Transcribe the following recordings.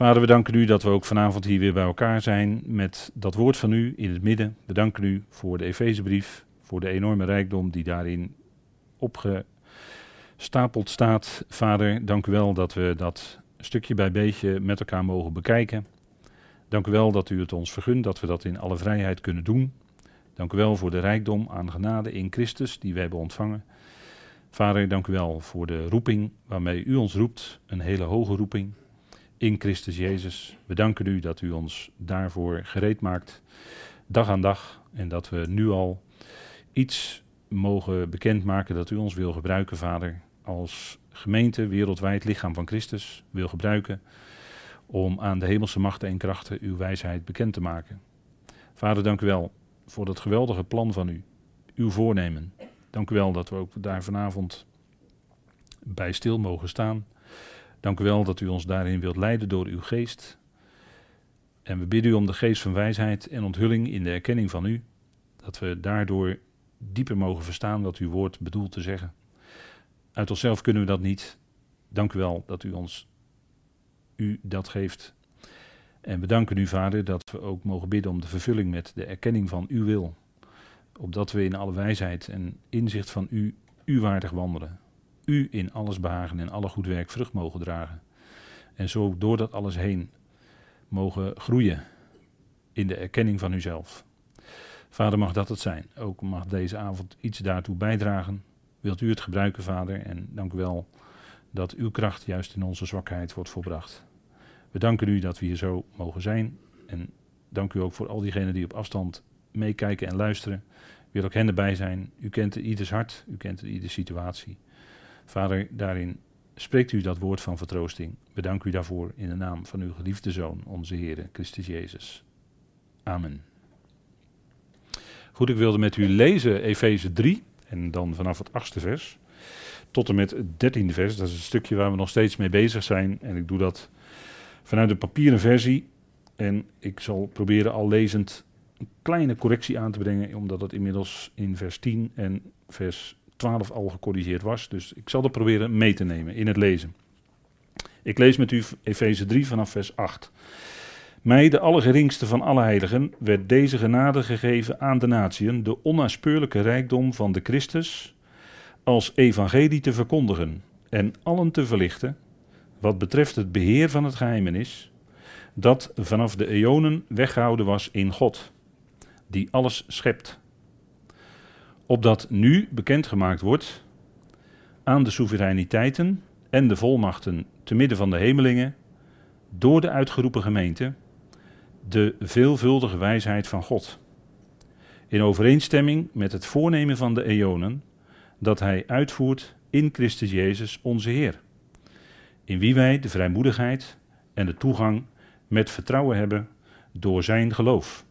Vader, we danken u dat we ook vanavond hier weer bij elkaar zijn met dat woord van u in het midden. We danken u voor de Efezebrief, voor de enorme rijkdom die daarin opgestapeld staat. Vader, dank u wel dat we dat stukje bij beetje met elkaar mogen bekijken. Dank u wel dat u het ons vergunt dat we dat in alle vrijheid kunnen doen. Dank u wel voor de rijkdom aan genade in Christus die we hebben ontvangen. Vader, dank u wel voor de roeping waarmee u ons roept, een hele hoge roeping in Christus Jezus. We danken u dat u ons daarvoor gereed maakt, dag aan dag, en dat we nu al iets mogen bekendmaken dat u ons wil gebruiken, Vader, als gemeente, wereldwijd lichaam van Christus, wil gebruiken om aan de hemelse machten en krachten uw wijsheid bekend te maken. Vader, dank u wel voor dat geweldige plan van u, uw voornemen. Dank u wel dat we ook daar vanavond bij stil mogen staan. Dank u wel dat u ons daarin wilt leiden door uw geest. En we bidden u om de geest van wijsheid en onthulling in de erkenning van u. Dat we daardoor dieper mogen verstaan wat uw woord bedoelt te zeggen. Uit onszelf kunnen we dat niet. Dank u wel dat u ons u dat geeft. En we danken u, Vader, dat we ook mogen bidden om de vervulling met de erkenning van uw wil. Opdat we in alle wijsheid en inzicht van u, u waardig wandelen. U in alles behagen en alle goed werk vrucht mogen dragen. En zo door dat alles heen mogen groeien in de erkenning van uzelf. Vader, mag dat het zijn. Ook mag deze avond iets daartoe bijdragen. Wilt u het gebruiken, Vader? En dank u wel dat uw kracht juist in onze zwakheid wordt volbracht. We danken u dat we hier zo mogen zijn. En dank u ook voor al diegenen die op afstand meekijken en luisteren. Wil ook hen erbij zijn. U kent ieders hart, u kent iedere situatie. Vader, daarin spreekt u dat woord van vertroosting. We danken u daarvoor in de naam van uw geliefde Zoon, onze Heer, Christus Jezus. Amen. Goed, ik wilde met u lezen Efeze 3 en dan vanaf het achtste vers tot en met het dertiende vers. Dat is een stukje waar we nog steeds mee bezig zijn en ik doe dat vanuit de papieren versie. En ik zal proberen al lezend een kleine correctie aan te brengen, omdat het inmiddels in vers 10 en vers 12 al gecorrigeerd was. Dus ik zal dat proberen mee te nemen in het lezen. Ik lees met u Efeze 3 vanaf vers 8. Mij, de allergeringste van alle heiligen, werd deze genade gegeven aan de natieën, de onnaspeurlijke rijkdom van de Christus, als evangelie te verkondigen en allen te verlichten, wat betreft het beheer van het geheimenis, dat vanaf de eonen weggehouden was in God, die alles schept. Opdat nu bekendgemaakt wordt aan de soevereiniteiten en de volmachten te midden van de hemelingen, door de uitgeroepen gemeente, de veelvuldige wijsheid van God. In overeenstemming met het voornemen van de eonen, dat Hij uitvoert in Christus Jezus onze Heer in wie wij de vrijmoedigheid en de toegang met vertrouwen hebben door zijn geloof.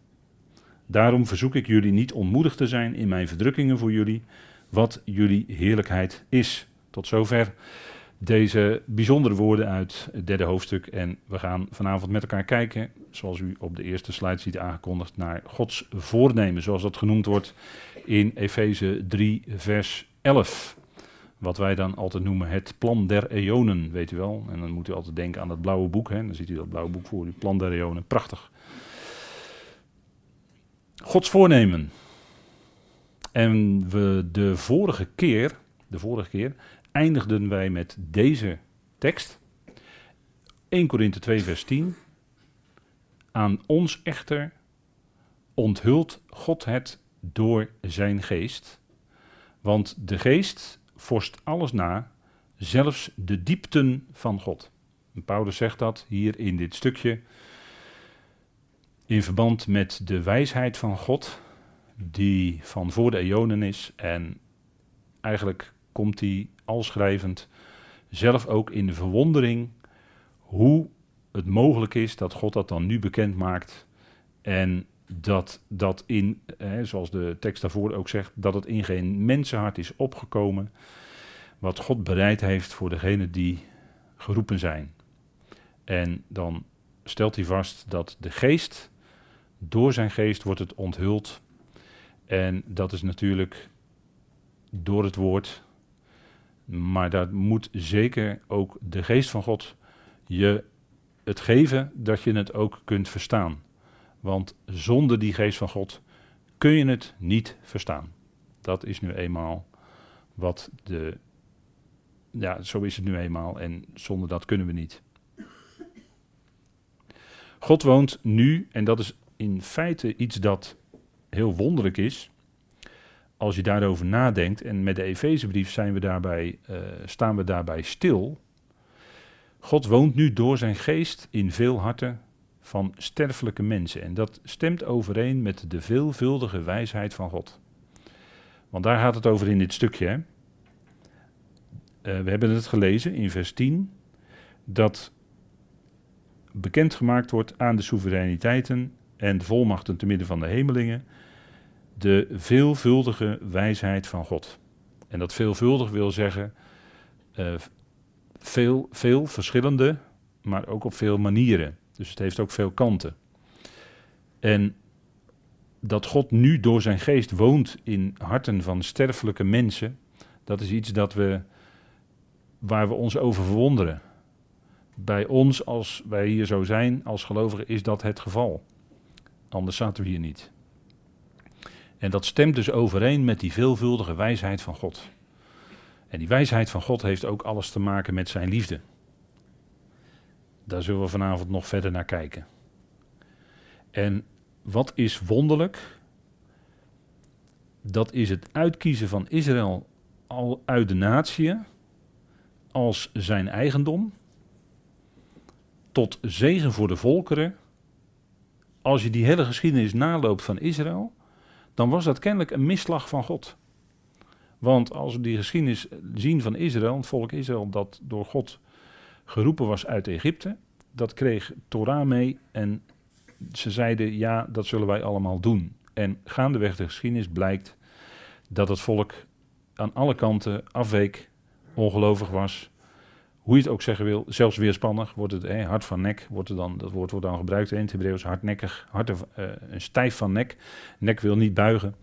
Daarom verzoek ik jullie niet onmoedig te zijn in mijn verdrukkingen voor jullie, wat jullie heerlijkheid is. Tot zover deze bijzondere woorden uit het derde hoofdstuk. En we gaan vanavond met elkaar kijken, zoals u op de eerste slide ziet aangekondigd, naar Gods voornemen, zoals dat genoemd wordt in Efeze 3, vers 11. Wat wij dan altijd noemen het plan der eonen, weet u wel. En dan moet u altijd denken aan dat blauwe boek. Hè? Dan ziet u dat blauwe boek voor u, plan der eonen. Prachtig. Gods voornemen. En we de vorige keer, de vorige keer, eindigden wij met deze tekst. 1 Korinthe 2 vers 10. Aan ons echter onthult God het door zijn geest. Want de geest vorst alles na, zelfs de diepten van God. En Paulus zegt dat hier in dit stukje in verband met de wijsheid van God, die van voor de eonen is. En eigenlijk komt hij al schrijvend zelf ook in de verwondering hoe het mogelijk is dat God dat dan nu bekend maakt. En dat dat in, hè, zoals de tekst daarvoor ook zegt, dat het in geen mensenhart is opgekomen. Wat God bereid heeft voor degenen die geroepen zijn. En dan stelt hij vast dat de geest, door zijn geest wordt het onthuld. En dat is natuurlijk door het woord. Maar dat moet zeker ook de geest van God je het geven dat je het ook kunt verstaan. Want zonder die geest van God kun je het niet verstaan. Dat is nu eenmaal wat de. Ja, zo is het nu eenmaal en zonder dat kunnen we niet. God woont nu, en dat is in feite iets dat heel wonderlijk is. Als je daarover nadenkt, en met de Efezebrief zijn we daarbij, uh, staan we daarbij stil. God woont nu door zijn geest in veel harten van sterfelijke mensen. En dat stemt overeen met de veelvuldige wijsheid van God. Want daar gaat het over in dit stukje. Hè? Uh, we hebben het gelezen in vers 10. Dat bekendgemaakt wordt aan de soevereiniteiten en de volmachten te midden van de hemelingen. De veelvuldige wijsheid van God. En dat veelvuldig wil zeggen uh, veel, veel verschillende, maar ook op veel manieren. Dus het heeft ook veel kanten. En dat God nu door zijn geest woont in harten van sterfelijke mensen, dat is iets dat we, waar we ons over verwonderen. Bij ons, als wij hier zo zijn, als gelovigen, is dat het geval. Anders zaten we hier niet. En dat stemt dus overeen met die veelvuldige wijsheid van God. En die wijsheid van God heeft ook alles te maken met zijn liefde. Daar zullen we vanavond nog verder naar kijken. En wat is wonderlijk? Dat is het uitkiezen van Israël al uit de natie als zijn eigendom tot zegen voor de volkeren. Als je die hele geschiedenis naloopt van Israël, dan was dat kennelijk een misslag van God. Want als we die geschiedenis zien van Israël, het volk Israël dat door God geroepen was uit Egypte, dat kreeg Torah mee en ze zeiden ja, dat zullen wij allemaal doen. En gaandeweg de geschiedenis blijkt dat het volk aan alle kanten afweek, ongelovig was. Hoe je het ook zeggen wil, zelfs weerspannig wordt het, hè, hart van nek, wordt er dan, dat woord wordt dan gebruikt in het Hebreeuws, hardnekkig, hart, uh, stijf van nek. Nek wil niet buigen.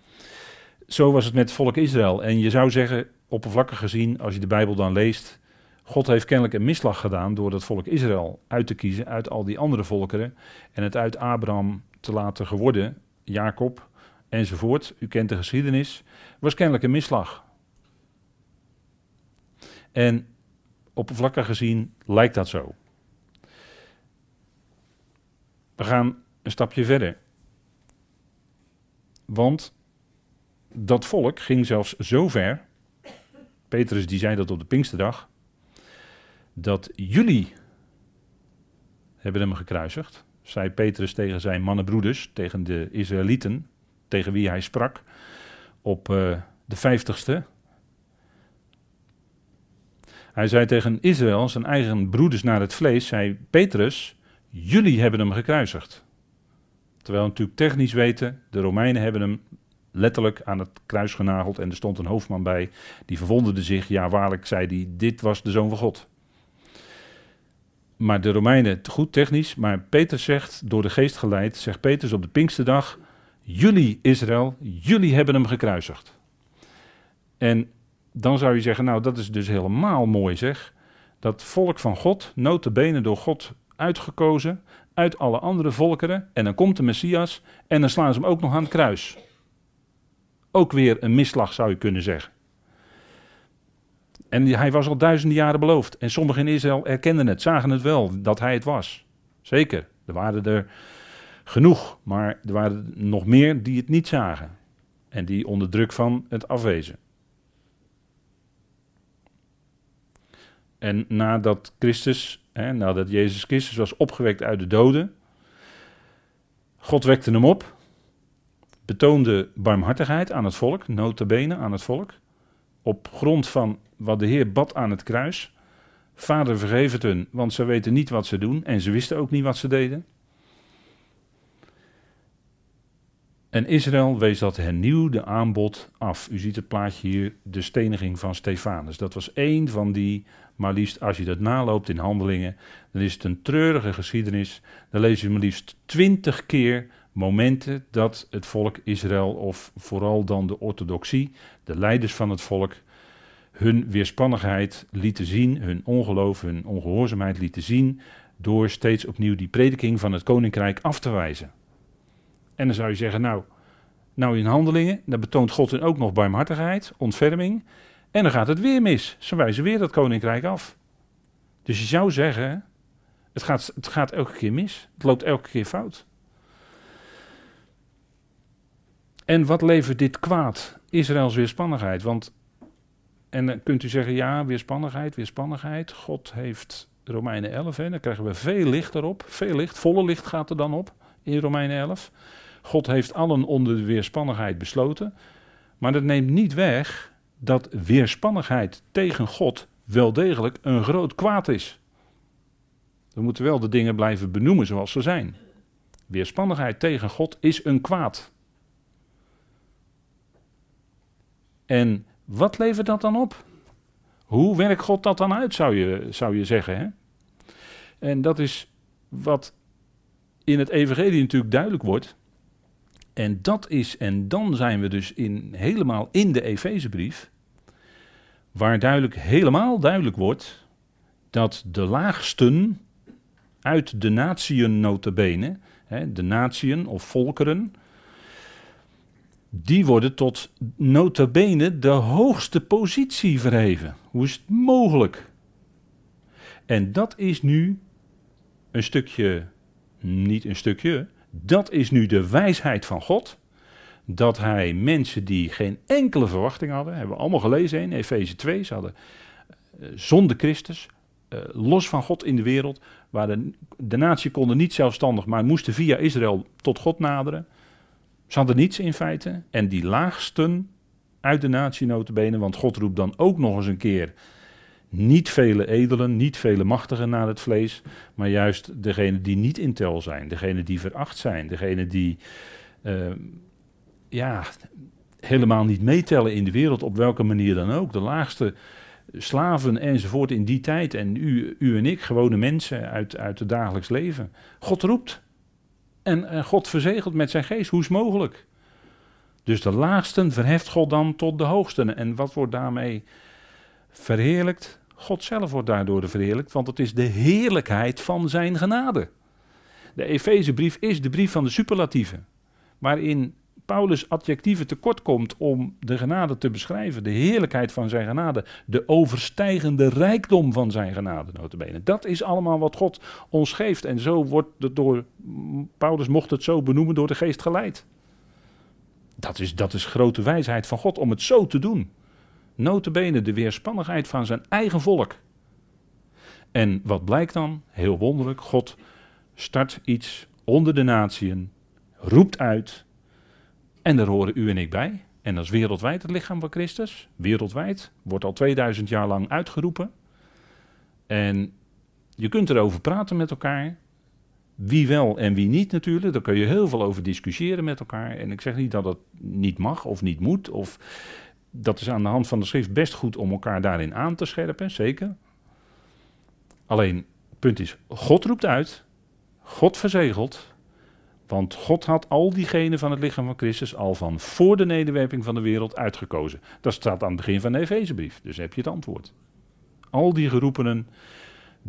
Zo was het met het volk Israël. En je zou zeggen, oppervlakkig gezien, als je de Bijbel dan leest, God heeft kennelijk een misslag gedaan door het volk Israël uit te kiezen uit al die andere volkeren en het uit Abraham te laten geworden, Jacob enzovoort. U kent de geschiedenis. Was kennelijk een misslag. En oppervlakkig gezien lijkt dat zo. We gaan een stapje verder. Want dat volk ging zelfs zo ver. Petrus die zei dat op de Pinksterdag dat jullie hebben hem gekruisigd, zei Petrus tegen zijn mannenbroeders, tegen de Israëlieten, tegen wie hij sprak, op uh, de vijftigste. Hij zei tegen Israël, zijn eigen broeders naar het vlees, zei Petrus, jullie hebben hem gekruisigd. Terwijl natuurlijk technisch weten, de Romeinen hebben hem letterlijk aan het kruis genageld en er stond een hoofdman bij, die verwonderde zich, ja waarlijk, zei hij, dit was de Zoon van God maar de Romeinen, goed technisch, maar Peter zegt, door de geest geleid, zegt Petrus op de Pinksterdag, jullie Israël, jullie hebben hem gekruisigd. En dan zou je zeggen, nou dat is dus helemaal mooi zeg. Dat volk van God, notabene door God uitgekozen, uit alle andere volkeren, en dan komt de Messias en dan slaan ze hem ook nog aan het kruis. Ook weer een misslag zou je kunnen zeggen. En hij was al duizenden jaren beloofd. En sommigen in Israël erkenden het, zagen het wel, dat hij het was. Zeker, er waren er genoeg, maar er waren nog meer die het niet zagen. En die onder druk van het afwezen. En nadat Christus, hè, nadat Jezus Christus was opgewekt uit de doden, God wekte hem op, betoonde barmhartigheid aan het volk, notabene aan het volk, op grond van wat de Heer bad aan het kruis. Vader, vergeef het hun, want ze weten niet wat ze doen en ze wisten ook niet wat ze deden. En Israël wees dat hernieuwde aanbod af. U ziet het plaatje hier, de steniging van Stefanus. Dat was één van die, maar liefst als je dat naloopt in handelingen, dan is het een treurige geschiedenis. Dan lees je maar liefst twintig keer momenten dat het volk Israël, of vooral dan de orthodoxie, de leiders van het volk, hun weerspannigheid lieten zien, hun ongeloof, hun ongehoorzaamheid lieten zien door steeds opnieuw die prediking van het koninkrijk af te wijzen. En dan zou je zeggen, nou, nou in handelingen, dan betoont God dan ook nog barmhartigheid, ontferming. En dan gaat het weer mis. Ze wijzen weer dat koninkrijk af. Dus je zou zeggen, het gaat, het gaat elke keer mis. Het loopt elke keer fout. En wat levert dit kwaad? Israëls weerspannigheid. Want, en dan kunt u zeggen, ja, weerspannigheid, weerspannigheid. God heeft Romeinen 11, hè, dan krijgen we veel licht erop. Veel licht, volle licht gaat er dan op in Romeinen 11. God heeft allen onder de weerspannigheid besloten. Maar dat neemt niet weg dat weerspannigheid tegen God wel degelijk een groot kwaad is. We moeten wel de dingen blijven benoemen zoals ze zijn. Weerspannigheid tegen God is een kwaad. En wat levert dat dan op? Hoe werkt God dat dan uit, zou je, zou je zeggen. Hè? En dat is wat in het Evangelie natuurlijk duidelijk wordt. En dat is, en dan zijn we dus in, helemaal in de Efezebrief, waar duidelijk, helemaal duidelijk wordt dat de laagsten uit de natieën notabene, hè, de natieën of volkeren, die worden tot notabene de hoogste positie verheven. Hoe is het mogelijk? En dat is nu een stukje, niet een stukje, dat is nu de wijsheid van God. Dat hij mensen die geen enkele verwachting hadden, hebben we allemaal gelezen in Efeze 2, ze hadden uh, zonder Christus, uh, los van God in de wereld, waar de, de natie konden niet zelfstandig, maar moesten via Israël tot God naderen. Ze hadden niets in feite. En die laagsten uit de natie notabene, want God roept dan ook nog eens een keer niet vele edelen, niet vele machtigen naar het vlees, maar juist degene die niet in tel zijn, degene die veracht zijn, degene die uh, ja, helemaal niet meetellen in de wereld, op welke manier dan ook. De laagste slaven enzovoort in die tijd en u, u en ik, gewone mensen uit, uit het dagelijks leven. God roept. En, en God verzegelt met zijn geest. Hoe is mogelijk? Dus de laagsten verheft God dan tot de hoogsten. En wat wordt daarmee verheerlijkt? God zelf wordt daardoor verheerlijkt, want het is de heerlijkheid van zijn genade. De Efezebrief is de brief van de superlatieven, waarin Paulus adjectieven tekort komt om de genade te beschrijven, de heerlijkheid van zijn genade, de overstijgende rijkdom van zijn genade, notabene. Dat is allemaal wat God ons geeft en zo wordt het door, Paulus mocht het zo benoemen, door de geest geleid. Dat is, dat is grote wijsheid van God om het zo te doen. Notabene de weerspannigheid van zijn eigen volk. En wat blijkt dan? Heel wonderlijk, God start iets onder de natieën, roept uit, en daar horen u en ik bij. En dat is wereldwijd het lichaam van Christus. Wereldwijd. Wordt al 2000 jaar lang uitgeroepen. En je kunt erover praten met elkaar. Wie wel en wie niet natuurlijk. Daar kun je heel veel over discussiëren met elkaar. En ik zeg niet dat het niet mag of niet moet. Of dat is aan de hand van de schrift best goed om elkaar daarin aan te scherpen. Zeker. Alleen, het punt is, God roept uit. God verzegelt. Want God had al diegenen van het lichaam van Christus al van voor de nederwerping van de wereld uitgekozen. Dat staat aan het begin van de Efezebrief, dus heb je het antwoord. Al die geroepenen,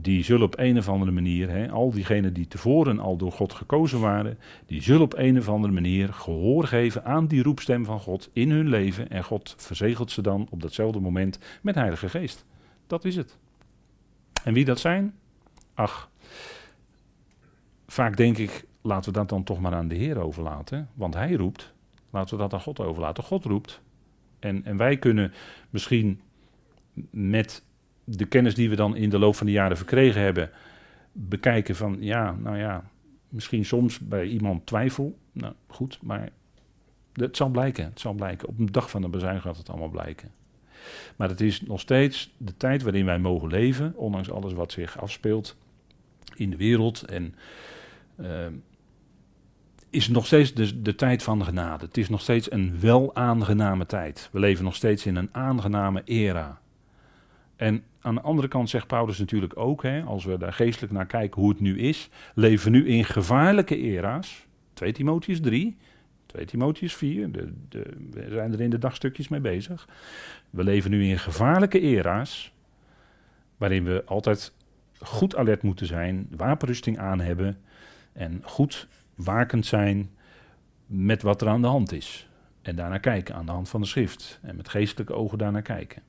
die zullen op een of andere manier, hè, al diegenen die tevoren al door God gekozen waren, die zullen op een of andere manier gehoor geven aan die roepstem van God in hun leven. En God verzegelt ze dan op datzelfde moment met Heilige Geest. Dat is het. En wie dat zijn? Ach, vaak denk ik, laten we dat dan toch maar aan de Heer overlaten. Want Hij roept. Laten we dat aan God overlaten. God roept. En, en wij kunnen misschien met de kennis die we dan in de loop van de jaren verkregen hebben, bekijken van ja, nou ja, misschien soms bij iemand twijfel. Nou goed, maar het zal blijken. Het zal blijken. Op een dag van de bezuin gaat het allemaal blijken. Maar het is nog steeds de tijd waarin wij mogen leven, ondanks alles wat zich afspeelt in de wereld. En uh, is nog steeds de, de tijd van genade. Het is nog steeds een wel aangename tijd. We leven nog steeds in een aangename era. En aan de andere kant zegt Paulus natuurlijk ook, hè, als we daar geestelijk naar kijken hoe het nu is, leven nu in gevaarlijke era's. 2 Timotheus 3, 2 Timotheus 4, de, de, we zijn er in de dagstukjes mee bezig. We leven nu in gevaarlijke era's, waarin we altijd goed alert moeten zijn, wapenrusting aan hebben en goed wakend zijn met wat er aan de hand is. En daarnaar kijken aan de hand van de schrift en met geestelijke ogen daarnaar kijken.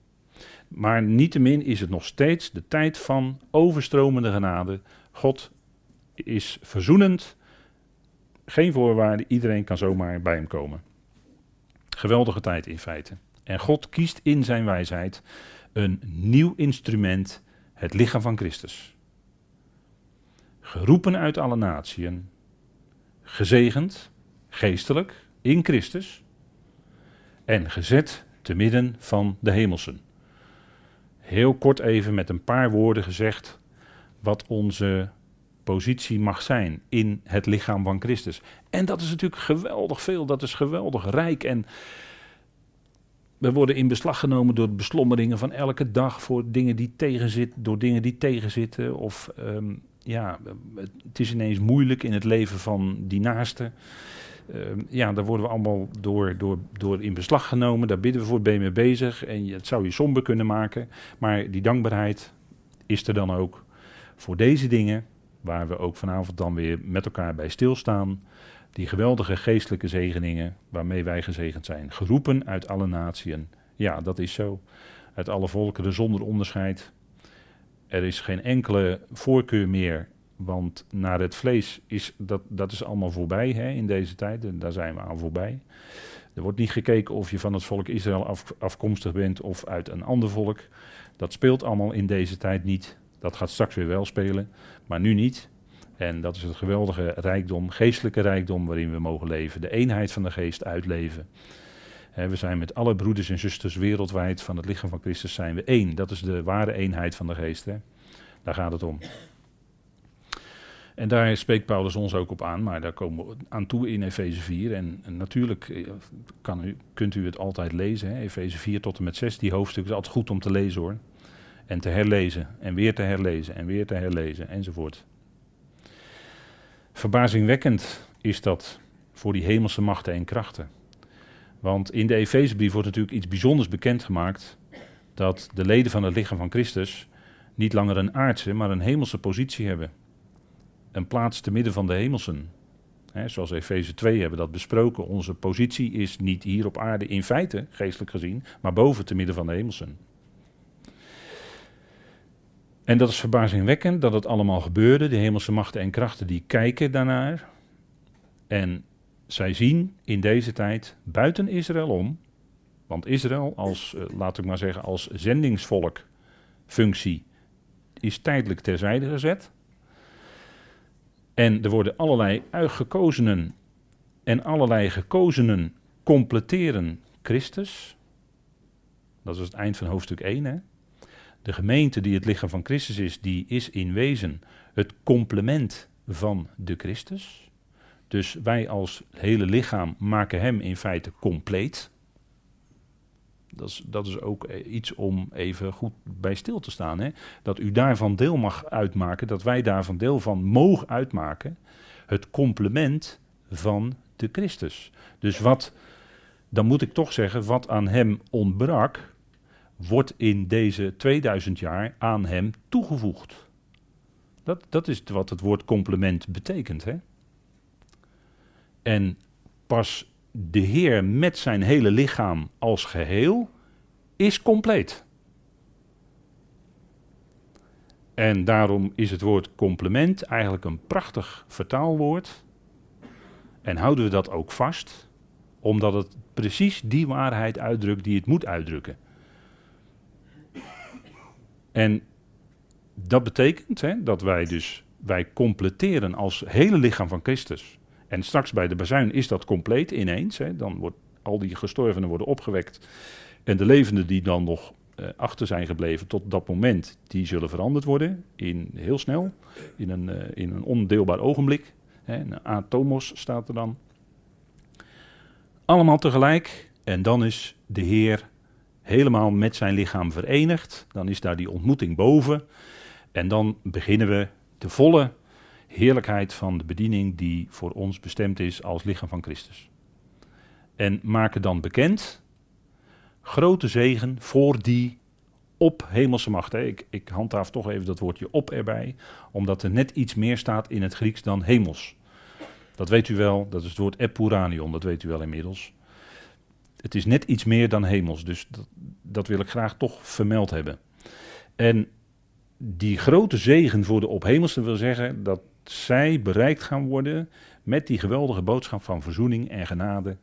Maar niettemin is het nog steeds de tijd van overstromende genade. God is verzoenend, geen voorwaarden, iedereen kan zomaar bij hem komen. Geweldige tijd in feite. En God kiest in zijn wijsheid een nieuw instrument, het lichaam van Christus. Geroepen uit alle natieën, gezegend, geestelijk, in Christus en gezet te midden van de hemelsen. Heel kort even met een paar woorden gezegd wat onze positie mag zijn in het lichaam van Christus. En dat is natuurlijk geweldig veel, dat is geweldig rijk en we worden in beslag genomen door beslommeringen van elke dag voor dingen die tegenzitten, door dingen die tegenzitten. Of ehm, ja, het is ineens moeilijk in het leven van die naaste. Ehm, ja, daar worden we allemaal door, door, door in beslag genomen. Daar bidden we voor, ben je mee bezig. En het zou je somber kunnen maken. Maar die dankbaarheid is er dan ook voor deze dingen, waar we ook vanavond dan weer met elkaar bij stilstaan. Die geweldige geestelijke zegeningen waarmee wij gezegend zijn. Geroepen uit alle natieën. Ja, dat is zo. Uit alle volkeren zonder onderscheid. Er is geen enkele voorkeur meer want naar het vlees is dat, dat is allemaal voorbij hè, in deze tijd. En daar zijn we aan voorbij. Er wordt niet gekeken of je van het volk Israël af, afkomstig bent of uit een ander volk. Dat speelt allemaal in deze tijd niet. Dat gaat straks weer wel spelen, maar nu niet. En dat is het geweldige rijkdom, geestelijke rijkdom waarin we mogen leven. De eenheid van de geest uitleven. we zijn met alle broeders en zusters wereldwijd van het lichaam van Christus zijn we één. Dat is de ware eenheid van de geest. Hè. Daar gaat het om. En daar spreekt Paulus ons ook op aan, maar daar komen we aan toe in Efeze 4. En, natuurlijk eh, kan u, kunt u het altijd lezen, Efeze 4 tot en met 6. Die hoofdstuk is altijd goed om te lezen hoor. En te herlezen, en weer te herlezen, en weer te herlezen, enzovoort. Verbazingwekkend is dat voor die hemelse machten en krachten. Want in de Efezebrief wordt natuurlijk iets bijzonders bekendgemaakt. Dat de leden van het lichaam van Christus niet langer een aardse, maar een hemelse positie hebben een plaats te midden van de hemelsen. He, zoals Efeze 2 hebben dat besproken. Onze positie is niet hier op aarde in feite, geestelijk gezien, maar boven te midden van de hemelsen. En dat is verbazingwekkend dat het allemaal gebeurde. De hemelse machten en krachten die kijken daarnaar. En zij zien in deze tijd buiten Israël om. Want Israël als, eh, laat ik maar zeggen, als zendingsvolk functie is tijdelijk terzijde gezet. En er worden allerlei uitgekozenen en allerlei gekozenen completeren Christus. Dat is het eind van hoofdstuk 1. Hè? De gemeente die het lichaam van Christus is, die is in wezen het complement van de Christus. Dus wij als hele lichaam maken hem in feite compleet. Dat is, dat is ook eh, iets om even goed bij stil te staan. Hè? Dat u daarvan deel mag uitmaken, dat wij daarvan deel van mogen uitmaken. Het complement van de Christus. Dus wat, dan moet ik toch zeggen, wat aan hem ontbrak, wordt in deze 2000 jaar aan hem toegevoegd. Dat, dat is wat het woord complement betekent. Hè? En pas de Heer met zijn hele lichaam als geheel is compleet. En daarom is het woord complement eigenlijk een prachtig vertaalwoord. En houden we dat ook vast, omdat het precies die waarheid uitdrukt die het moet uitdrukken. En dat betekent hè, dat wij dus, wij completeren als hele lichaam van Christus. En straks bij de bazuin is dat compleet ineens. Hè, dan wordt al die gestorvenen worden opgewekt. En de levenden die dan nog uh, achter zijn gebleven tot dat moment, die zullen veranderd worden in heel snel, in een, uh, in een ondeelbaar ogenblik. Hè, een atomos staat er dan. Allemaal tegelijk. En dan is de Heer helemaal met zijn lichaam verenigd. Dan is daar die ontmoeting boven. En dan beginnen we de volle heerlijkheid van de bediening die voor ons bestemd is als lichaam van Christus. En maken dan bekend grote zegen voor die op hemelse macht. Hè. Ik, ik handhaaf toch even dat woordje op erbij, omdat er net iets meer staat in het Grieks dan hemels. Dat weet u wel, dat is het woord epuranion, dat weet u wel inmiddels. Het is net iets meer dan hemels, dus dat, dat wil ik graag toch vermeld hebben. En die grote zegen voor de ophemelsen wil zeggen dat zij bereikt gaan worden met die geweldige boodschap van verzoening en genade.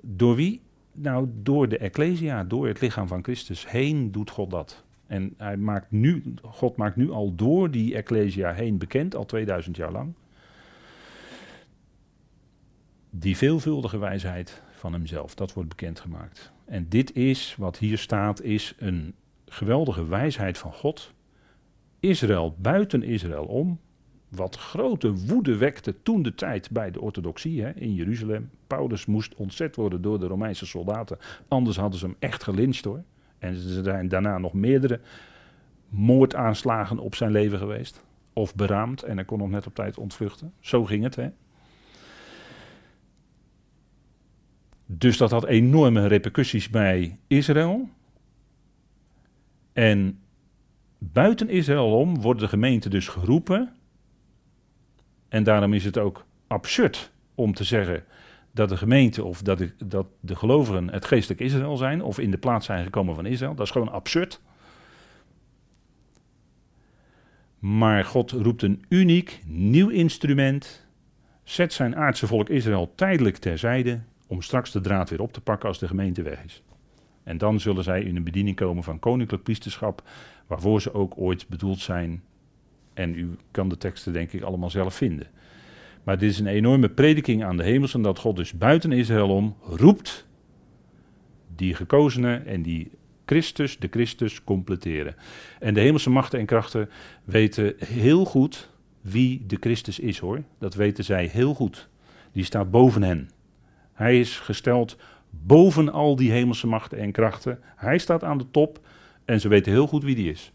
Door wie? Nou, door de Ecclesia, door het lichaam van Christus heen doet God dat. En hij maakt nu, God maakt nu al door die Ecclesia heen bekend, al 2000 jaar lang. Die veelvuldige wijsheid van hemzelf, dat wordt bekendgemaakt. En dit is, wat hier staat, is een geweldige wijsheid van God. Israël buiten Israël om, wat grote woede wekte toen de tijd bij de orthodoxie hè, in Jeruzalem. Paulus moest ontzet worden door de Romeinse soldaten, anders hadden ze hem echt gelincht hoor. En er zijn daarna nog meerdere moordaanslagen op zijn leven geweest. Of beraamd en hij kon nog net op tijd ontvluchten. Zo ging het hè. Dus dat had enorme repercussies bij Israël. En buiten Israël om wordt de gemeente dus geroepen en daarom is het ook absurd om te zeggen dat de gemeente of dat de, dat de gelovigen het geestelijk Israël zijn of in de plaats zijn gekomen van Israël. Dat is gewoon absurd. Maar God roept een uniek nieuw instrument, zet zijn aardse volk Israël tijdelijk terzijde om straks de draad weer op te pakken als de gemeente weg is. En dan zullen zij in een bediening komen van koninklijk priesterschap, waarvoor ze ook ooit bedoeld zijn en u kan de teksten denk ik allemaal zelf vinden. Maar dit is een enorme prediking aan de hemels en dat God dus buiten Israël om roept die gekozenen en die Christus, de Christus, completeren. En de hemelse machten en krachten weten heel goed wie de Christus is hoor. Dat weten zij heel goed. Die staat boven hen. Hij is gesteld boven al die hemelse machten en krachten. Hij staat aan de top en ze weten heel goed wie die is.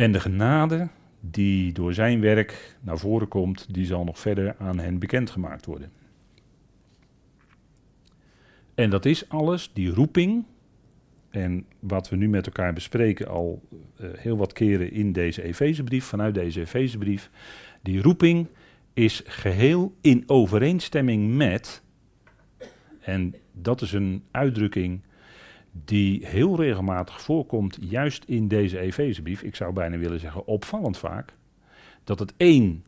En de genade die door zijn werk naar voren komt, die zal nog verder aan hen bekendgemaakt worden. En dat is alles, die roeping, en wat we nu met elkaar bespreken al uh, heel wat keren in deze Efezebrief, vanuit deze Efezebrief, die roeping is geheel in overeenstemming met, en dat is een uitdrukking die heel regelmatig voorkomt, juist in deze Efezebrief, ik zou bijna willen zeggen opvallend vaak, dat het één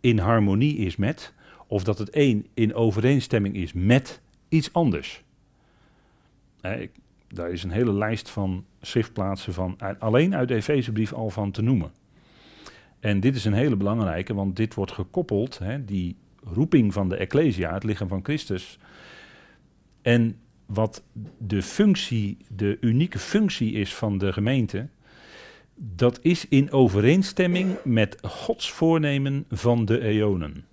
in harmonie is met, of dat het één in overeenstemming is met iets anders. ik, daar is een hele lijst van schriftplaatsen van alleen uit de Efezebrief al van te noemen. En dit is een hele belangrijke, want dit wordt gekoppeld, hè, die roeping van de Ecclesia, het lichaam van Christus. En wat de functie, de unieke functie is van de gemeente, dat is in overeenstemming met Gods voornemen van de eonen.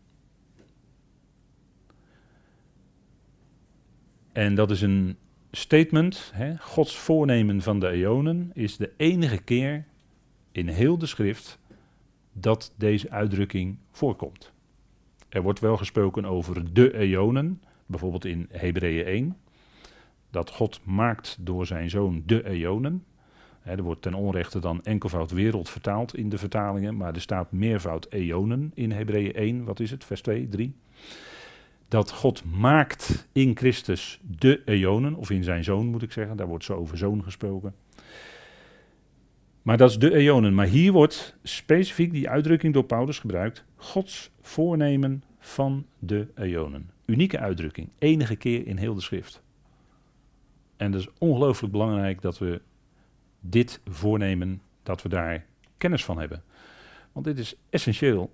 En dat is een statement, hè? Gods voornemen van de eonen is de enige keer in heel de schrift dat deze uitdrukking voorkomt. Er wordt wel gesproken over de eonen, bijvoorbeeld in Hebreeën 1 dat God maakt door zijn zoon de eonen. er wordt ten onrechte dan enkelvoud wereld vertaald in de vertalingen, maar er staat meervoud eonen in Hebreeën 1, wat is het, vers 2, 3. Dat God maakt in Christus de eonen, of in zijn zoon moet ik zeggen, daar wordt zo over zoon gesproken. Maar dat is de eonen. Maar hier wordt specifiek die uitdrukking door Paulus gebruikt. Gods voornemen van de eonen. Unieke uitdrukking. Enige keer in heel de schrift. En het is ongelooflijk belangrijk dat we dit voornemen, dat we daar kennis van hebben. Want dit is essentieel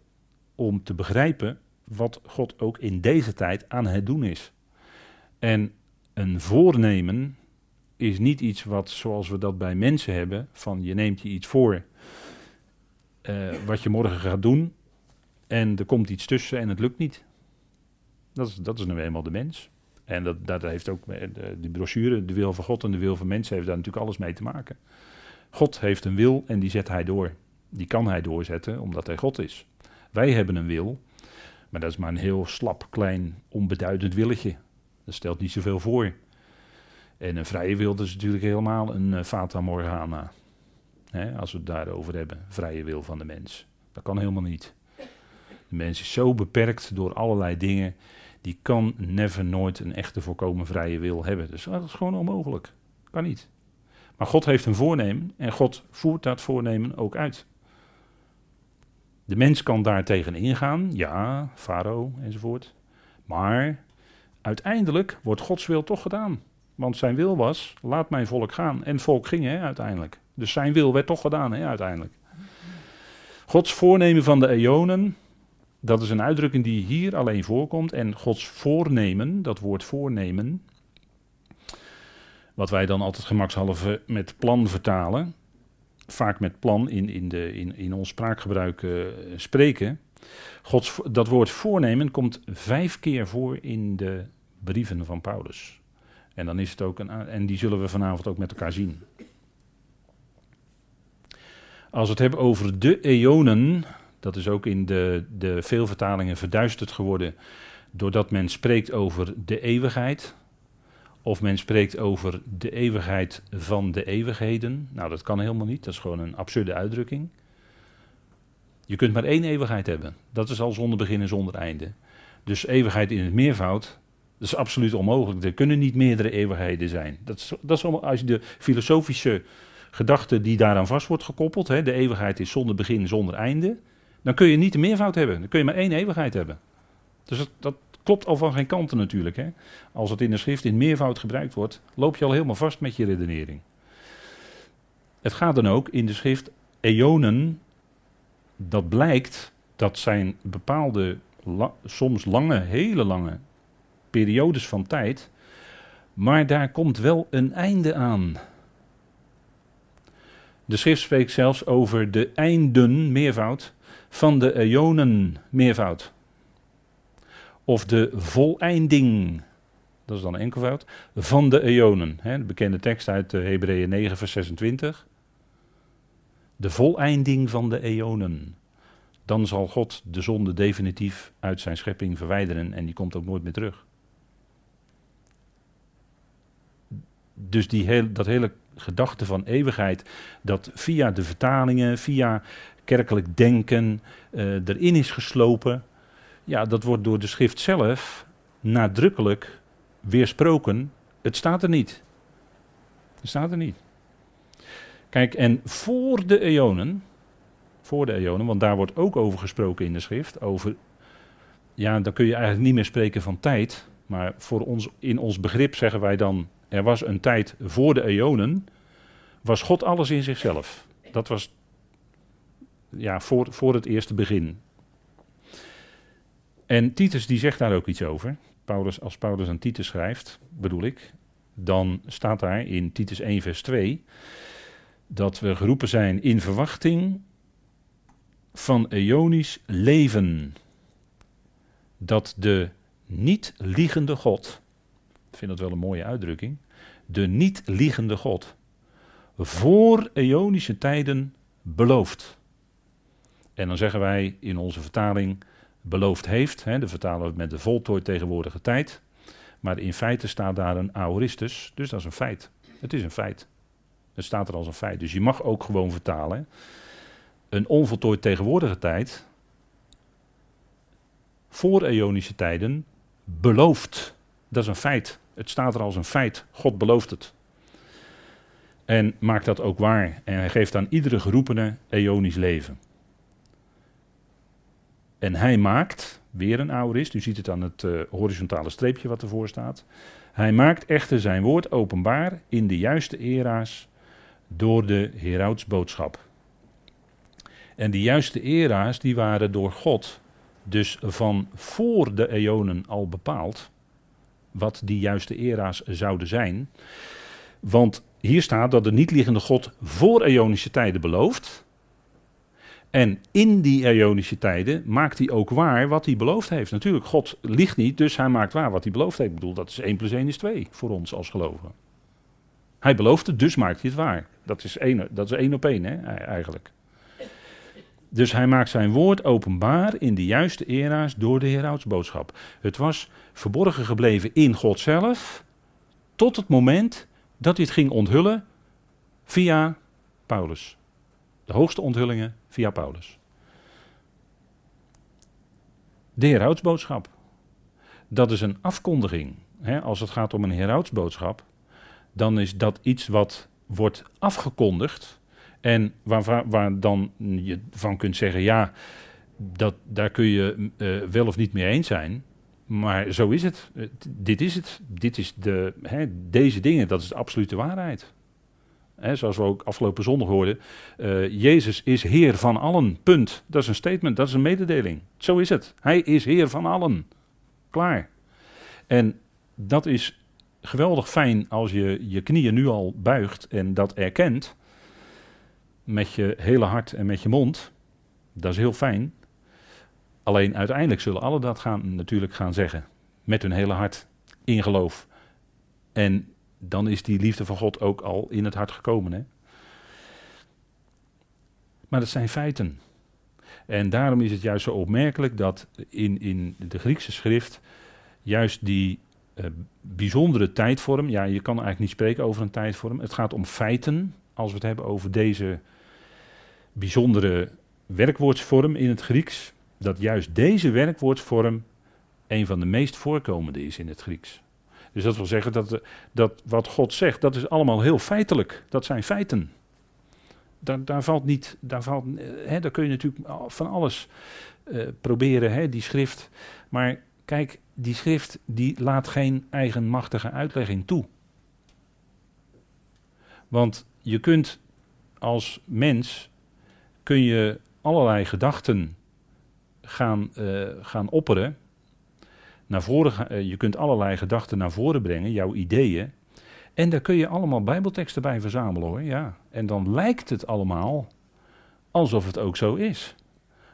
om te begrijpen wat God ook in deze tijd aan het doen is. En een voornemen is niet iets wat zoals we dat bij mensen hebben, van je neemt je iets voor uh, wat je morgen gaat doen en er komt iets tussen en het lukt niet. Dat is, dat is nu eenmaal de mens. En dat, dat heeft ook, eh, de, brochure, de wil van God en de wil van mensen, heeft daar natuurlijk alles mee te maken. God heeft een wil en die zet hij door. Die kan hij doorzetten omdat hij God is. Wij hebben een wil, maar dat is maar een heel slap, klein, onbeduidend willetje. Dat stelt niet zoveel voor. En een vrije wil is natuurlijk helemaal een uh, fata morgana. Als we het daarover hebben, vrije wil van de mens. Dat kan helemaal niet. De mens is zo beperkt door allerlei dingen. Die kan never nooit een echte voorkomen vrije wil hebben. Dus dat is gewoon onmogelijk. Kan niet. Maar God heeft een voornemen en God voert dat voornemen ook uit. De mens kan daar tegen ingaan, ja, Farao enzovoort. Maar uiteindelijk wordt Gods wil toch gedaan. Want zijn wil was, laat mijn volk gaan. En volk ging hè, uiteindelijk. Dus zijn wil werd toch gedaan hè, uiteindelijk. Gods voornemen van de eonen, dat is een uitdrukking die hier alleen voorkomt. En Gods voornemen, dat woord voornemen, wat wij dan altijd gemakshalve met plan vertalen, vaak met plan in, in, de, in, in ons spraakgebruik uh, spreken. Gods, dat woord voornemen komt vijf keer voor in de brieven van Paulus. En dan is het ook een, en die zullen we vanavond ook met elkaar zien. Als we het hebben over de eonen, dat is ook in de, de veel vertalingen verduisterd geworden, doordat men spreekt over de eeuwigheid. Of men spreekt over de eeuwigheid van de eeuwigheden. Nou, dat kan helemaal niet. Dat is gewoon een absurde uitdrukking. Je kunt maar één eeuwigheid hebben. Dat is al zonder begin en zonder einde. Dus eeuwigheid in het meervoud, dat is absoluut onmogelijk. Er kunnen niet meerdere eeuwigheden zijn. Dat is, dat is als je de filosofische gedachte die daaraan vast wordt gekoppeld, hè, de eeuwigheid is zonder begin, zonder einde, dan kun je niet de meervoud hebben. Dan kun je maar één eeuwigheid hebben. Dus dat, dat klopt al van geen kanten natuurlijk. Hè. Als het in de schrift in meervoud gebruikt wordt, loop je al helemaal vast met je redenering. Het gaat dan ook in de schrift eonen, dat blijkt, dat zijn bepaalde, soms lange, hele lange periodes van tijd, maar daar komt wel een einde aan. De schrift spreekt zelfs over de einden, meervoud, van de eonen, meervoud. Of de voleinding, dat is dan enkelvoud, van de eonen. De bekende tekst uit Hebreeën 9, vers 26. De voleinding van de eonen. Dan zal God de zonde definitief uit zijn schepping verwijderen en die komt ook nooit meer terug. Dus die heel, dat hele gedachte van eeuwigheid, dat via de vertalingen, via kerkelijk denken uh, erin is geslopen, ja, dat wordt door de schrift zelf nadrukkelijk weersproken. Het staat er niet. Het staat er niet. Kijk, en voor de eonen, voor de eonen, want daar wordt ook over gesproken in de schrift, over, ja, dan kun je eigenlijk niet meer spreken van tijd, maar voor ons, in ons begrip zeggen wij dan, er was een tijd voor de eonen, was God alles in zichzelf. Dat was ja, voor, voor het eerste begin. En Titus die zegt daar ook iets over. Paulus, als Paulus aan Titus schrijft, bedoel ik, dan staat daar in Titus 1 vers 2 dat we geroepen zijn in verwachting van eonisch leven. Dat de niet liegende God, ik vind dat wel een mooie uitdrukking, de niet liegende God voor eonische tijden belooft. En dan zeggen wij in onze vertaling beloofd heeft. Hè, de vertalen we met de voltooid tegenwoordige tijd. Maar in feite staat daar een aoristus, dus dat is een feit. Het is een feit. Het staat er als een feit. Dus je mag ook gewoon vertalen. Een onvoltooid tegenwoordige tijd, voor eonische tijden, belooft. Dat is een feit. Het staat er als een feit. God belooft het. En maakt dat ook waar. En hij geeft aan iedere geroepene eonisch leven. En hij maakt, weer een aorist, u ziet het aan het uh, horizontale streepje wat ervoor staat. Hij maakt echter zijn woord openbaar in de juiste era's door de heroudsboodschap. En die juiste era's die waren door God dus van voor de eonen al bepaald. Wat die juiste era's zouden zijn. Want hier staat dat de niet-liggende God voor eonische tijden belooft. En in die eonische tijden maakt hij ook waar wat hij beloofd heeft. Natuurlijk, God liegt niet, dus hij maakt waar wat hij beloofd heeft. Ik bedoel, dat is 1 plus 1 is 2 voor ons als gelovigen. Hij belooft het, dus maakt hij het waar. Dat is één, dat is één op één, hè, eigenlijk. Dus hij maakt zijn woord openbaar in de juiste era's door de heroudsboodschap. Het was verborgen gebleven in God zelf, tot het moment dat hij het ging onthullen via Paulus. De hoogste onthullingen via Paulus. De heroudsboodschap. Dat is een afkondiging. als het gaat om een heroudsboodschap, dan is dat iets wat wordt afgekondigd. En waar, waar dan je van kunt zeggen, ja, dat, daar kun je uh, wel of niet mee eens zijn. Maar zo is het. dit is het. Dit is de, deze dingen, dat is de absolute waarheid. Zoals we ook afgelopen zondag hoorden. Uh, Jezus is Heer van allen. Punt. Dat is een statement, dat is een mededeling. Zo is het. Hij is Heer van allen. Klaar. En dat is geweldig fijn als je je knieën nu al buigt en dat erkent. Met je hele hart en met je mond. Dat is heel fijn. Alleen uiteindelijk zullen alle dat gaan, natuurlijk gaan zeggen. Met hun hele hart. In geloof. En dan is die liefde van God ook al in het hart gekomen. Hè? Maar dat zijn feiten. En daarom is het juist zo opmerkelijk dat in, in de Griekse schrift juist die uh, bijzondere tijdvorm, ja, je kan eigenlijk niet spreken over een tijdvorm. Het gaat om feiten, als we het hebben over deze bijzondere werkwoordsvorm in het Grieks dat juist deze werkwoordsvorm een van de meest voorkomende is in het Grieks. Dus dat wil zeggen dat, dat wat God zegt, dat is allemaal heel feitelijk. Dat zijn feiten. Daar, daar valt niet, daar, valt, hè, daar kun je natuurlijk van alles uh, proberen, hè, die schrift. Maar kijk, die schrift die laat geen eigenmachtige uitlegging toe. Want je kunt als mens, kun je allerlei gedachten gaan, gaan opperen. Naar voren, uh, je kunt allerlei gedachten naar voren brengen, jouw ideeën. En daar kun je allemaal Bijbelteksten bij verzamelen hoor. Ja. En dan lijkt het allemaal alsof het ook zo is.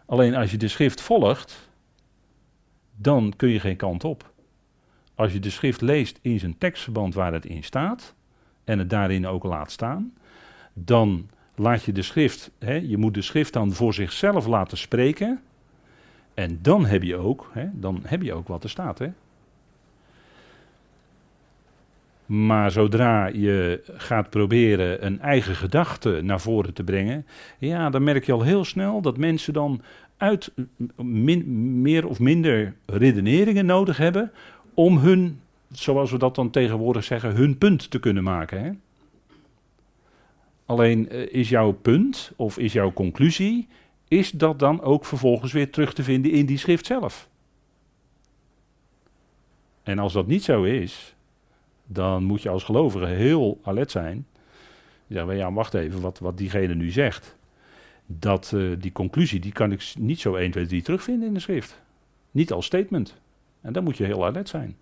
Alleen als je de schrift volgt, dan kun je geen kant op. Als je de schrift leest in zijn tekstverband waar het in staat, en het daarin ook laat staan, dan laat je de schrift, hè, je moet de schrift dan voor zichzelf laten spreken. En dan heb je ook, hè, dan heb je ook wat er staat. Hè. Maar zodra je gaat proberen een eigen gedachte naar voren te brengen, ja, dan merk je al heel snel dat mensen dan uit meer of minder redeneringen nodig hebben om hun, zoals we dat dan tegenwoordig zeggen, hun punt te kunnen maken. Hè. Alleen eh, is jouw punt of is jouw conclusie is dat dan ook vervolgens weer terug te vinden in die schrift zelf? En als dat niet zo is, dan moet je als gelovige heel alert zijn. Je zegt, ja, wacht even, wat, wat diegene nu zegt. Dat, uh, die conclusie, die kan ik niet zo 1, 2, 3 terugvinden in de schrift. Niet als statement. En dan moet je heel alert zijn.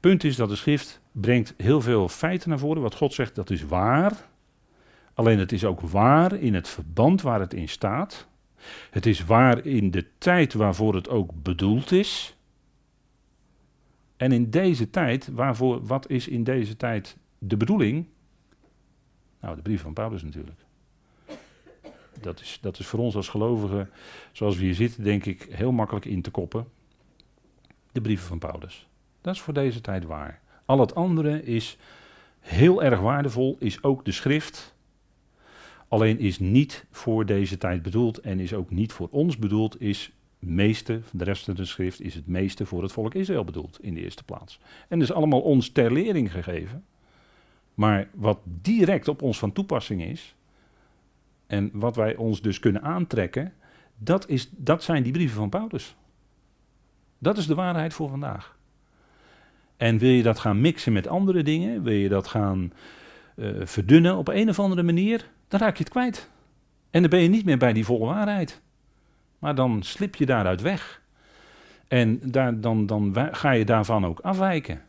Punt is dat de schrift brengt heel veel feiten naar voren. Wat God zegt, dat is waar. Alleen het is ook waar in het verband waar het in staat. Het is waar in de tijd waarvoor het ook bedoeld is. En in deze tijd, waarvoor, wat is in deze tijd de bedoeling? Nou, de brief van Paulus natuurlijk. Dat is, dat is voor ons als gelovigen, zoals we hier zitten, denk ik, heel makkelijk in te koppen. De brieven van Paulus. Dat is voor deze tijd waar. Al het andere is heel erg waardevol, is ook de schrift. Alleen is niet voor deze tijd bedoeld en is ook niet voor ons bedoeld, is meeste, de rest van de schrift is het meeste voor het volk Israël bedoeld in de eerste plaats. En is allemaal ons ter lering gegeven. Maar wat direct op ons van toepassing is, en wat wij ons dus kunnen aantrekken, dat, is, dat zijn die brieven van Paulus. Dat is de waarheid voor vandaag. En wil je dat gaan mixen met andere dingen, wil je dat gaan uh, verdunnen op een of andere manier, dan raak je het kwijt. En dan ben je niet meer bij die volle waarheid. Maar dan slip je daaruit weg. En daar, dan, dan ga je daarvan ook afwijken.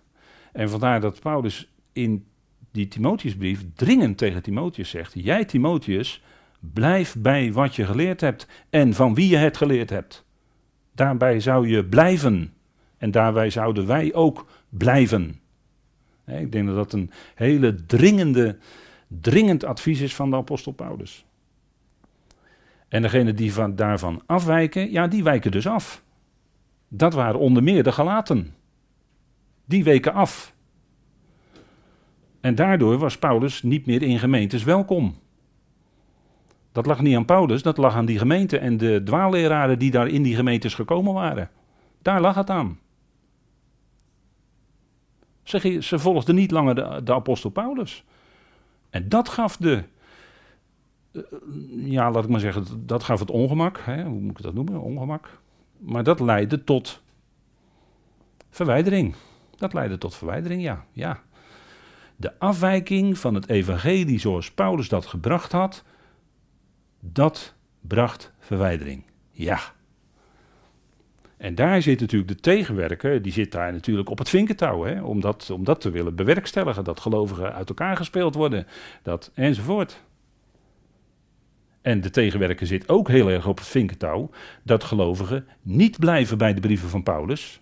En vandaar dat Paulus in die Timotheusbrief dringend tegen Timotheus zegt: Jij, Timotheus, blijf bij wat je geleerd hebt en van wie je het geleerd hebt. Daarbij zou je blijven. En daarbij zouden wij ook blijven. Ik denk dat dat een hele dringende dringend advies is van de apostel Paulus. En degenen die van, daarvan afwijken, ja, die wijken dus af. Dat waren onder meer de Galaten. Die weken af. En daardoor was Paulus niet meer in gemeentes welkom. Dat lag niet aan Paulus, dat lag aan die gemeente en de dwaalleraren die daar in die gemeentes gekomen waren. Daar lag het aan. Ze, ze volgden niet langer de apostel Paulus. En dat gaf de, eh, ja, laat ik maar zeggen, dat gaf het ongemak. Hè? Hoe moet ik dat noemen? Ongemak. Maar dat leidde tot verwijdering. Dat leidde tot verwijdering, ja. ja. De afwijking van het evangelie zoals Paulus dat gebracht had, dat bracht verwijdering. Ja. En daar zit natuurlijk de tegenwerker, die zit daar natuurlijk op het vinkentouw, hè, om, dat, om dat te willen bewerkstelligen, dat gelovigen uit elkaar gespeeld worden, dat enzovoort. En de tegenwerker zit ook heel erg op het vinkentouw dat gelovigen niet blijven bij de brieven van Paulus,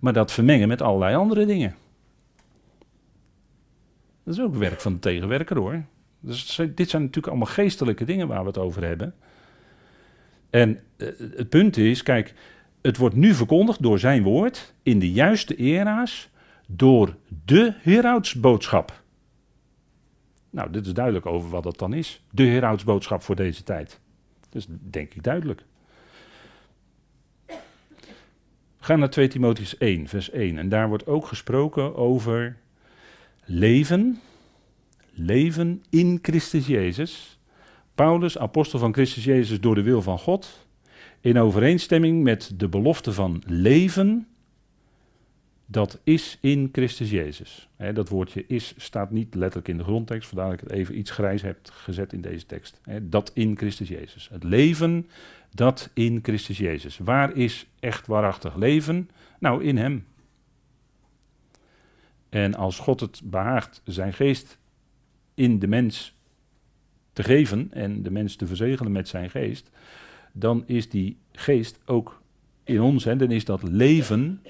maar dat vermengen met allerlei andere dingen. Dat is ook werk van de tegenwerker hoor. Dus dit zijn natuurlijk allemaal geestelijke dingen waar we het over hebben. En eh, het punt is, kijk, het wordt nu verkondigd door zijn woord in de juiste era's door de heroudsboodschap. Nou, dit is duidelijk over wat dat dan is. De heroudsboodschap voor deze tijd. Dus denk ik duidelijk. Ga naar 2 Timotheus 1, vers 1. En daar wordt ook gesproken over leven. Leven in Christus Jezus. Paulus, apostel van Christus Jezus door de wil van God. In overeenstemming met de belofte van leven dat is in Christus Jezus. dat woordje is staat niet letterlijk in de grondtekst, vandaar dat ik het even iets grijs heb gezet in deze tekst. dat in Christus Jezus. Het leven dat in Christus Jezus. Waar is echt waarachtig leven? Nou, in Hem. En als God het behaagt zijn geest in de mens geven en de mens te verzegelen met zijn geest, dan is die geest ook in ons, en dan is dat leven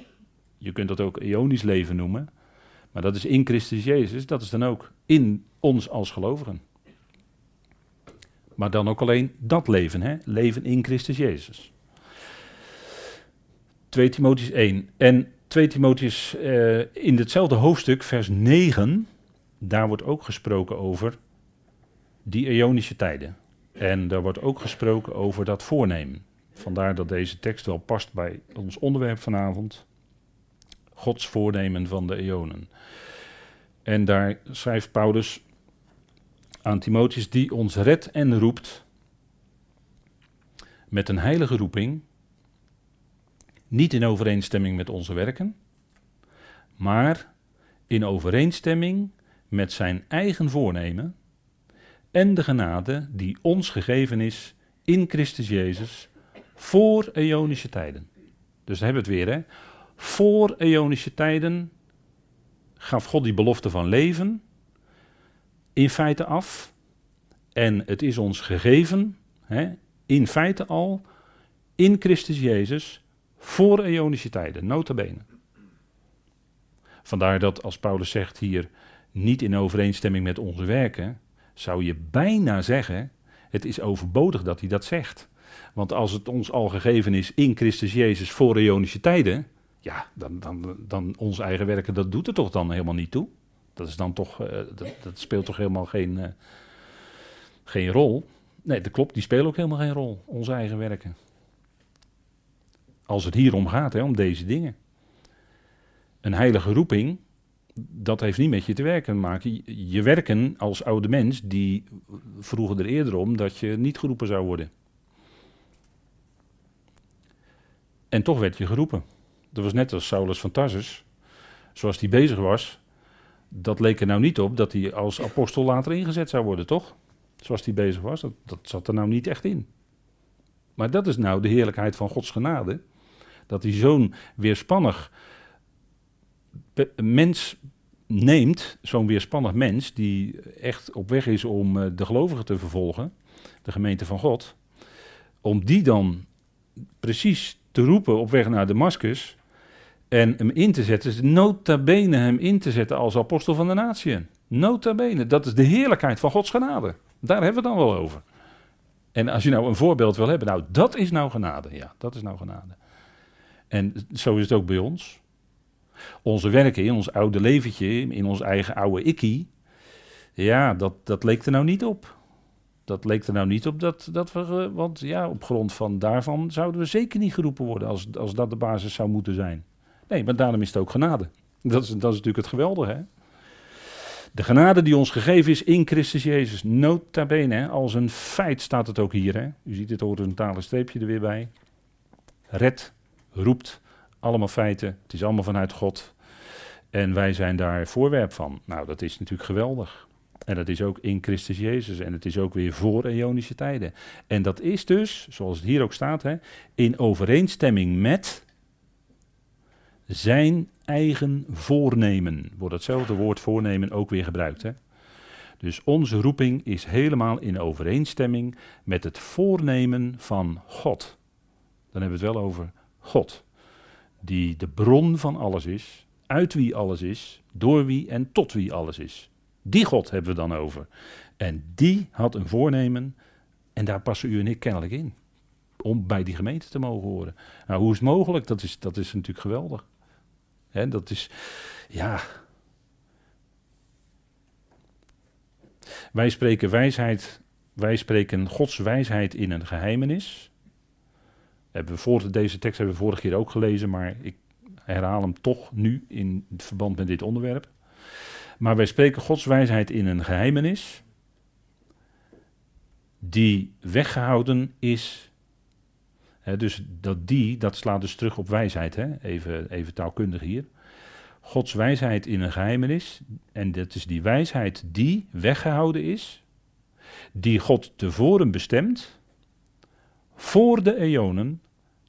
je kunt dat ook eonisch leven noemen. Maar dat is in Christus Jezus, dat is dan ook in ons als gelovigen. Maar dan ook alleen dat leven, hè? leven in Christus Jezus. 2 Timotheus 1. En 2 Timotheus uh, in hetzelfde hoofdstuk, vers 9, daar wordt ook gesproken over die eonische tijden. En daar wordt ook gesproken over dat voornemen. Vandaar dat deze tekst wel past bij ons onderwerp vanavond. Gods voornemen van de eonen. En daar schrijft Paulus aan Timotheus, die ons redt en roept met een heilige roeping, niet in overeenstemming met onze werken, maar in overeenstemming met zijn eigen voornemen en de genade die ons gegeven is in Christus Jezus voor eonische tijden. Dus daar hebben we het weer, hè? Voor eonische tijden gaf God die belofte van leven in feite af. En het is ons gegeven, hè, in feite al, in Christus Jezus, voor eonische tijden, nota bene. Vandaar dat als Paulus zegt hier, niet in overeenstemming met onze werken, zou je bijna zeggen, het is overbodig dat hij dat zegt. Want als het ons al gegeven is in Christus Jezus voor eonische tijden, ja, dan, dan, dan ons eigen werken, dat doet er toch dan helemaal niet toe. Dat, is dan toch, uh, dat, speelt toch helemaal geen, uh, geen rol. Nee, dat klopt, die spelen ook helemaal geen rol, onze eigen werken. Als het hier om gaat, hè, om deze dingen. Een heilige roeping, dat heeft niet met je te werken te maken. Je werken als oude mens, die vroegen er eerder om dat je niet geroepen zou worden. En toch werd je geroepen. Dat was net als Saulus van Tarsus. Zoals hij bezig was, dat leek er nou niet op dat hij als apostel later ingezet zou worden, toch? Zoals hij bezig was, dat, dat zat er nou niet echt in. Maar dat is nou de heerlijkheid van Gods genade. Dat hij zo'n weerspannig mens neemt, zo'n weerspannig mens, die echt op weg is om eh, de gelovigen te vervolgen, de gemeente van God, om die dan precies te roepen op weg naar Damascus, en hem in te zetten, nota bene hem in te zetten als apostel van de natieën. Nota bene, dat is de heerlijkheid van Gods genade. Daar hebben we het dan wel over. En als je nou een voorbeeld wil hebben, nou dat is nou genade. Ja, dat is nou genade. En zo is het ook bij ons. Onze werken in ons oude leventje, in ons eigen oude ikkie, ja, dat, dat leek er nou niet op. Dat leek er nou niet op dat, dat we, want ja, op grond van daarvan zouden we zeker niet geroepen worden als, als dat de basis zou moeten zijn. Nee, maar daarom is het ook genade. Dat is, dat is natuurlijk het geweldige. Hè? De genade die ons gegeven is in Christus Jezus, nota bene, als een feit staat het ook hier. Hè? U ziet het horizontale streepje er weer bij. Red, roept, allemaal feiten, het is allemaal vanuit God. En wij zijn daar voorwerp van. Nou, dat is natuurlijk geweldig. En dat is ook in Christus Jezus. En het is ook weer voor eonische tijden. En dat is dus, zoals het hier ook staat, hè, in overeenstemming met zijn eigen voornemen. Wordt hetzelfde woord voornemen ook weer gebruikt. Hè? Dus onze roeping is helemaal in overeenstemming met het voornemen van God. Dan hebben we het wel over God, die de bron van alles is, uit wie alles is, door wie en tot wie alles is. Die God hebben we dan over. En die had een voornemen, en daar passen u en ik kennelijk in. Om bij die gemeente te mogen horen. Nou, hoe is het mogelijk? Dat is, dat is natuurlijk geweldig. Dat is, ja. Wij spreken wijsheid, wij spreken Gods wijsheid in een geheimenis. Hebben we deze tekst hebben we vorige keer ook gelezen, maar ik herhaal hem toch nu in verband met dit onderwerp. Maar wij spreken Gods wijsheid in een geheimenis, die weggehouden is dus dat die, dat slaat dus terug op wijsheid, hè? Even, even taalkundig hier. Gods wijsheid in een geheimenis, en dat is die wijsheid die weggehouden is, die God tevoren bestemt, voor de eonen,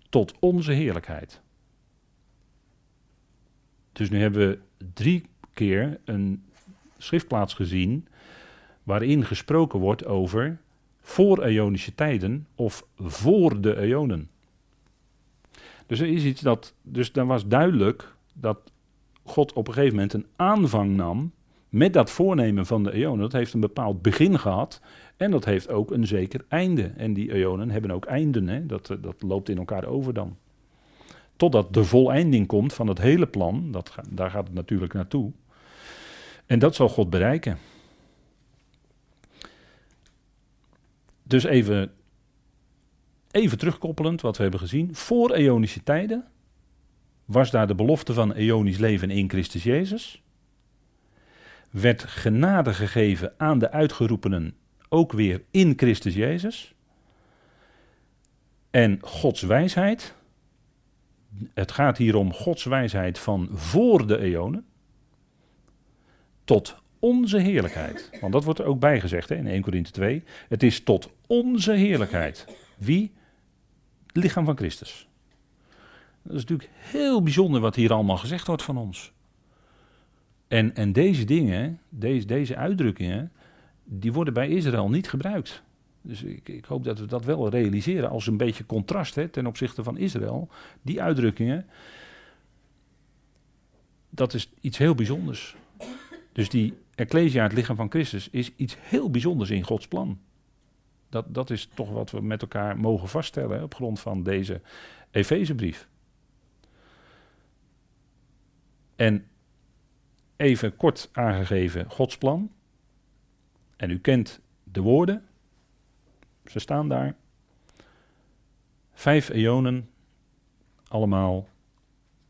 tot onze heerlijkheid. Dus nu hebben we drie keer een schriftplaats gezien waarin gesproken wordt over voor eonische tijden of voor de eonen. Dus er is iets dat, dus dan was duidelijk dat God op een gegeven moment een aanvang nam met dat voornemen van de eonen. Dat heeft een bepaald begin gehad en dat heeft ook een zeker einde. En die eonen hebben ook einden, hè? Dat, eh, dat loopt in elkaar over dan. Totdat de voleinding komt van het hele plan, dat, daar gaat het natuurlijk naartoe. En dat zal God bereiken. Dus even, even terugkoppelend wat we hebben gezien. Voor eonische tijden was daar de belofte van eonisch leven in Christus Jezus. Werd genade gegeven aan de uitgeroepenen ook weer in Christus Jezus. En Gods wijsheid. Het gaat hier om Gods wijsheid van voor de eonen. Tot onze heerlijkheid. Want dat wordt er ook bijgezegd hè, in 1 Corinthië 2. Het is tot onze heerlijkheid. Wie? Het lichaam van Christus. Dat is natuurlijk heel bijzonder wat hier allemaal gezegd wordt van ons. En, en deze dingen, deze, deze uitdrukkingen, die worden bij Israël niet gebruikt. Dus ik, ik hoop dat we dat wel realiseren als een beetje contrast hè, ten opzichte van Israël. Die uitdrukkingen, dat is iets heel bijzonders. Dus die Ecclesia, het lichaam van Christus, is iets heel bijzonders in Gods plan. Dat, dat is toch wat we met elkaar mogen vaststellen op grond van deze Efezebrief. En even kort aangegeven Gods plan. En u kent de woorden. Ze staan daar. Vijf eonen, allemaal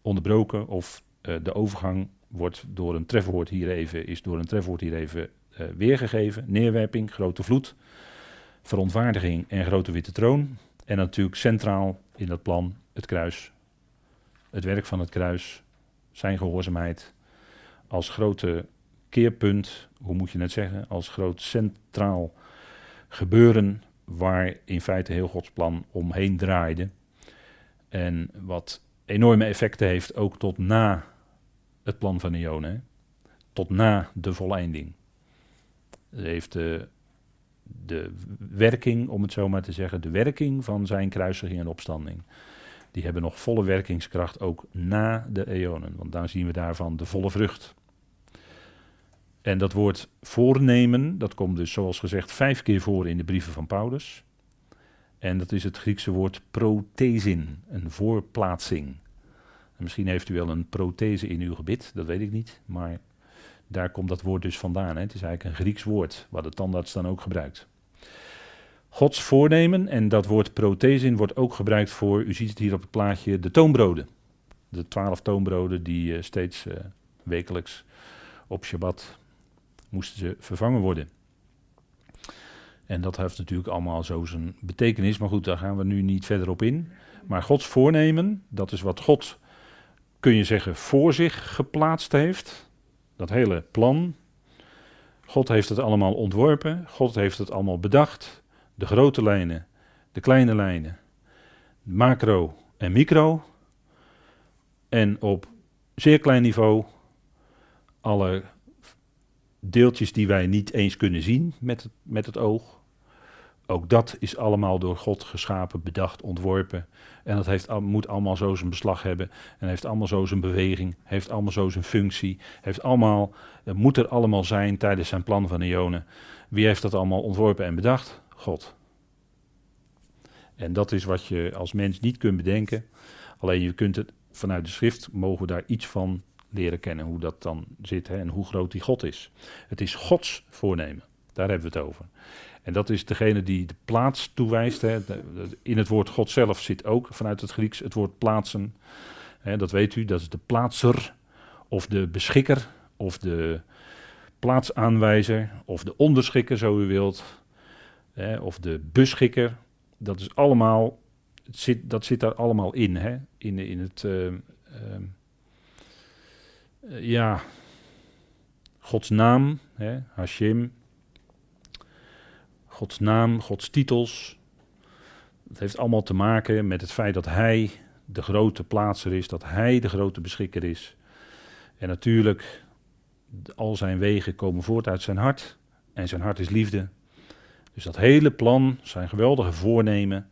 onderbroken of uh, de overgang wordt door een trefwoord hier even, is door een trefwoord hier even uh, weergegeven. Neerwerping, grote vloed, verontwaardiging en grote witte troon. En natuurlijk centraal in dat plan het kruis. Het werk van het kruis, zijn gehoorzaamheid. Als grote keerpunt, hoe moet je het zeggen, als groot centraal gebeuren waar in feite heel Gods plan omheen draaide. En wat enorme effecten heeft ook tot na het plan van Ione, tot na de volleinding. Het heeft de, de werking, om het zo maar te zeggen, de werking van zijn kruisiging en opstanding. Die hebben nog volle werkingskracht ook na de eonen, want dan zien we daarvan de volle vrucht. En dat woord voornemen, dat komt dus zoals gezegd vijf keer voor in de brieven van Paulus. En dat is het Griekse woord prothesin, een voorplaatsing misschien heeft u wel een prothese in uw gebit, dat weet ik niet. Maar daar komt dat woord dus vandaan. Hè. Het is eigenlijk een Grieks woord, wat de tandarts dan ook gebruikt. Gods voornemen, en dat woord prothese wordt ook gebruikt voor, u ziet het hier op het plaatje, de toonbroden. De twaalf toonbroden die uh, steeds uh, wekelijks op Shabbat moesten ze vervangen worden. En dat heeft natuurlijk allemaal zo zijn betekenis, maar goed, daar gaan we nu niet verder op in. Maar Gods voornemen, dat is wat God, kun je zeggen, voor zich geplaatst heeft. Dat hele plan. God heeft het allemaal ontworpen, God heeft het allemaal bedacht. De grote lijnen, de kleine lijnen, macro en micro. En op zeer klein niveau alle deeltjes die wij niet eens kunnen zien met het, met het oog. Ook dat is allemaal door God geschapen, bedacht, ontworpen. En dat heeft, moet allemaal zo zijn beslag hebben. En heeft allemaal zo zijn beweging. Heeft allemaal zo zijn functie. Heeft allemaal, moet er allemaal zijn tijdens zijn plan van Ionen. Wie heeft dat allemaal ontworpen en bedacht? God. En dat is wat je als mens niet kunt bedenken. Alleen je kunt het vanuit de schrift, mogen we daar iets van leren kennen. Hoe dat dan zit hè, en hoe groot die God is. Het is Gods voornemen. Daar hebben we het over. En dat is degene die de plaats toewijst. Hè. In het woord God zelf zit ook vanuit het Grieks het woord plaatsen. Hè, dat weet u, dat is de plaatser of de beschikker of de plaatsaanwijzer of de onderschikker, zo u wilt. Hè, of de beschikker. Dat is allemaal, zit, dat zit daar allemaal in. Hè, in, in het, uh, uh, ja, Gods naam, hè, Hashem, Gods naam, Gods titels. Het heeft allemaal te maken met het feit dat Hij de grote plaatser is, dat Hij de grote beschikker is. En natuurlijk, al zijn wegen komen voort uit zijn hart. En zijn hart is liefde. Dus dat hele plan, zijn geweldige voornemen,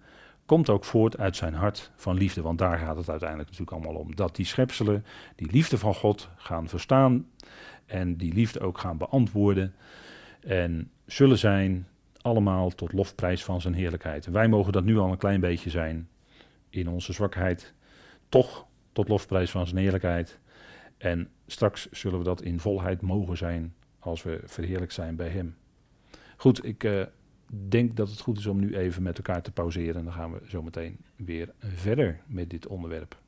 komt ook voort uit zijn hart van liefde. Want daar gaat het uiteindelijk natuurlijk allemaal om. Dat die schepselen die liefde van God gaan verstaan en die liefde ook gaan beantwoorden. En zullen zijn allemaal tot lofprijs van zijn heerlijkheid. wij mogen dat nu al een klein beetje zijn in onze zwakheid, toch tot lofprijs van zijn heerlijkheid. En straks zullen we dat in volheid mogen zijn als we verheerlijk zijn bij Hem. Goed, ik uh, denk dat het goed is om nu even met elkaar te pauzeren. En dan gaan we zo meteen weer verder met dit onderwerp.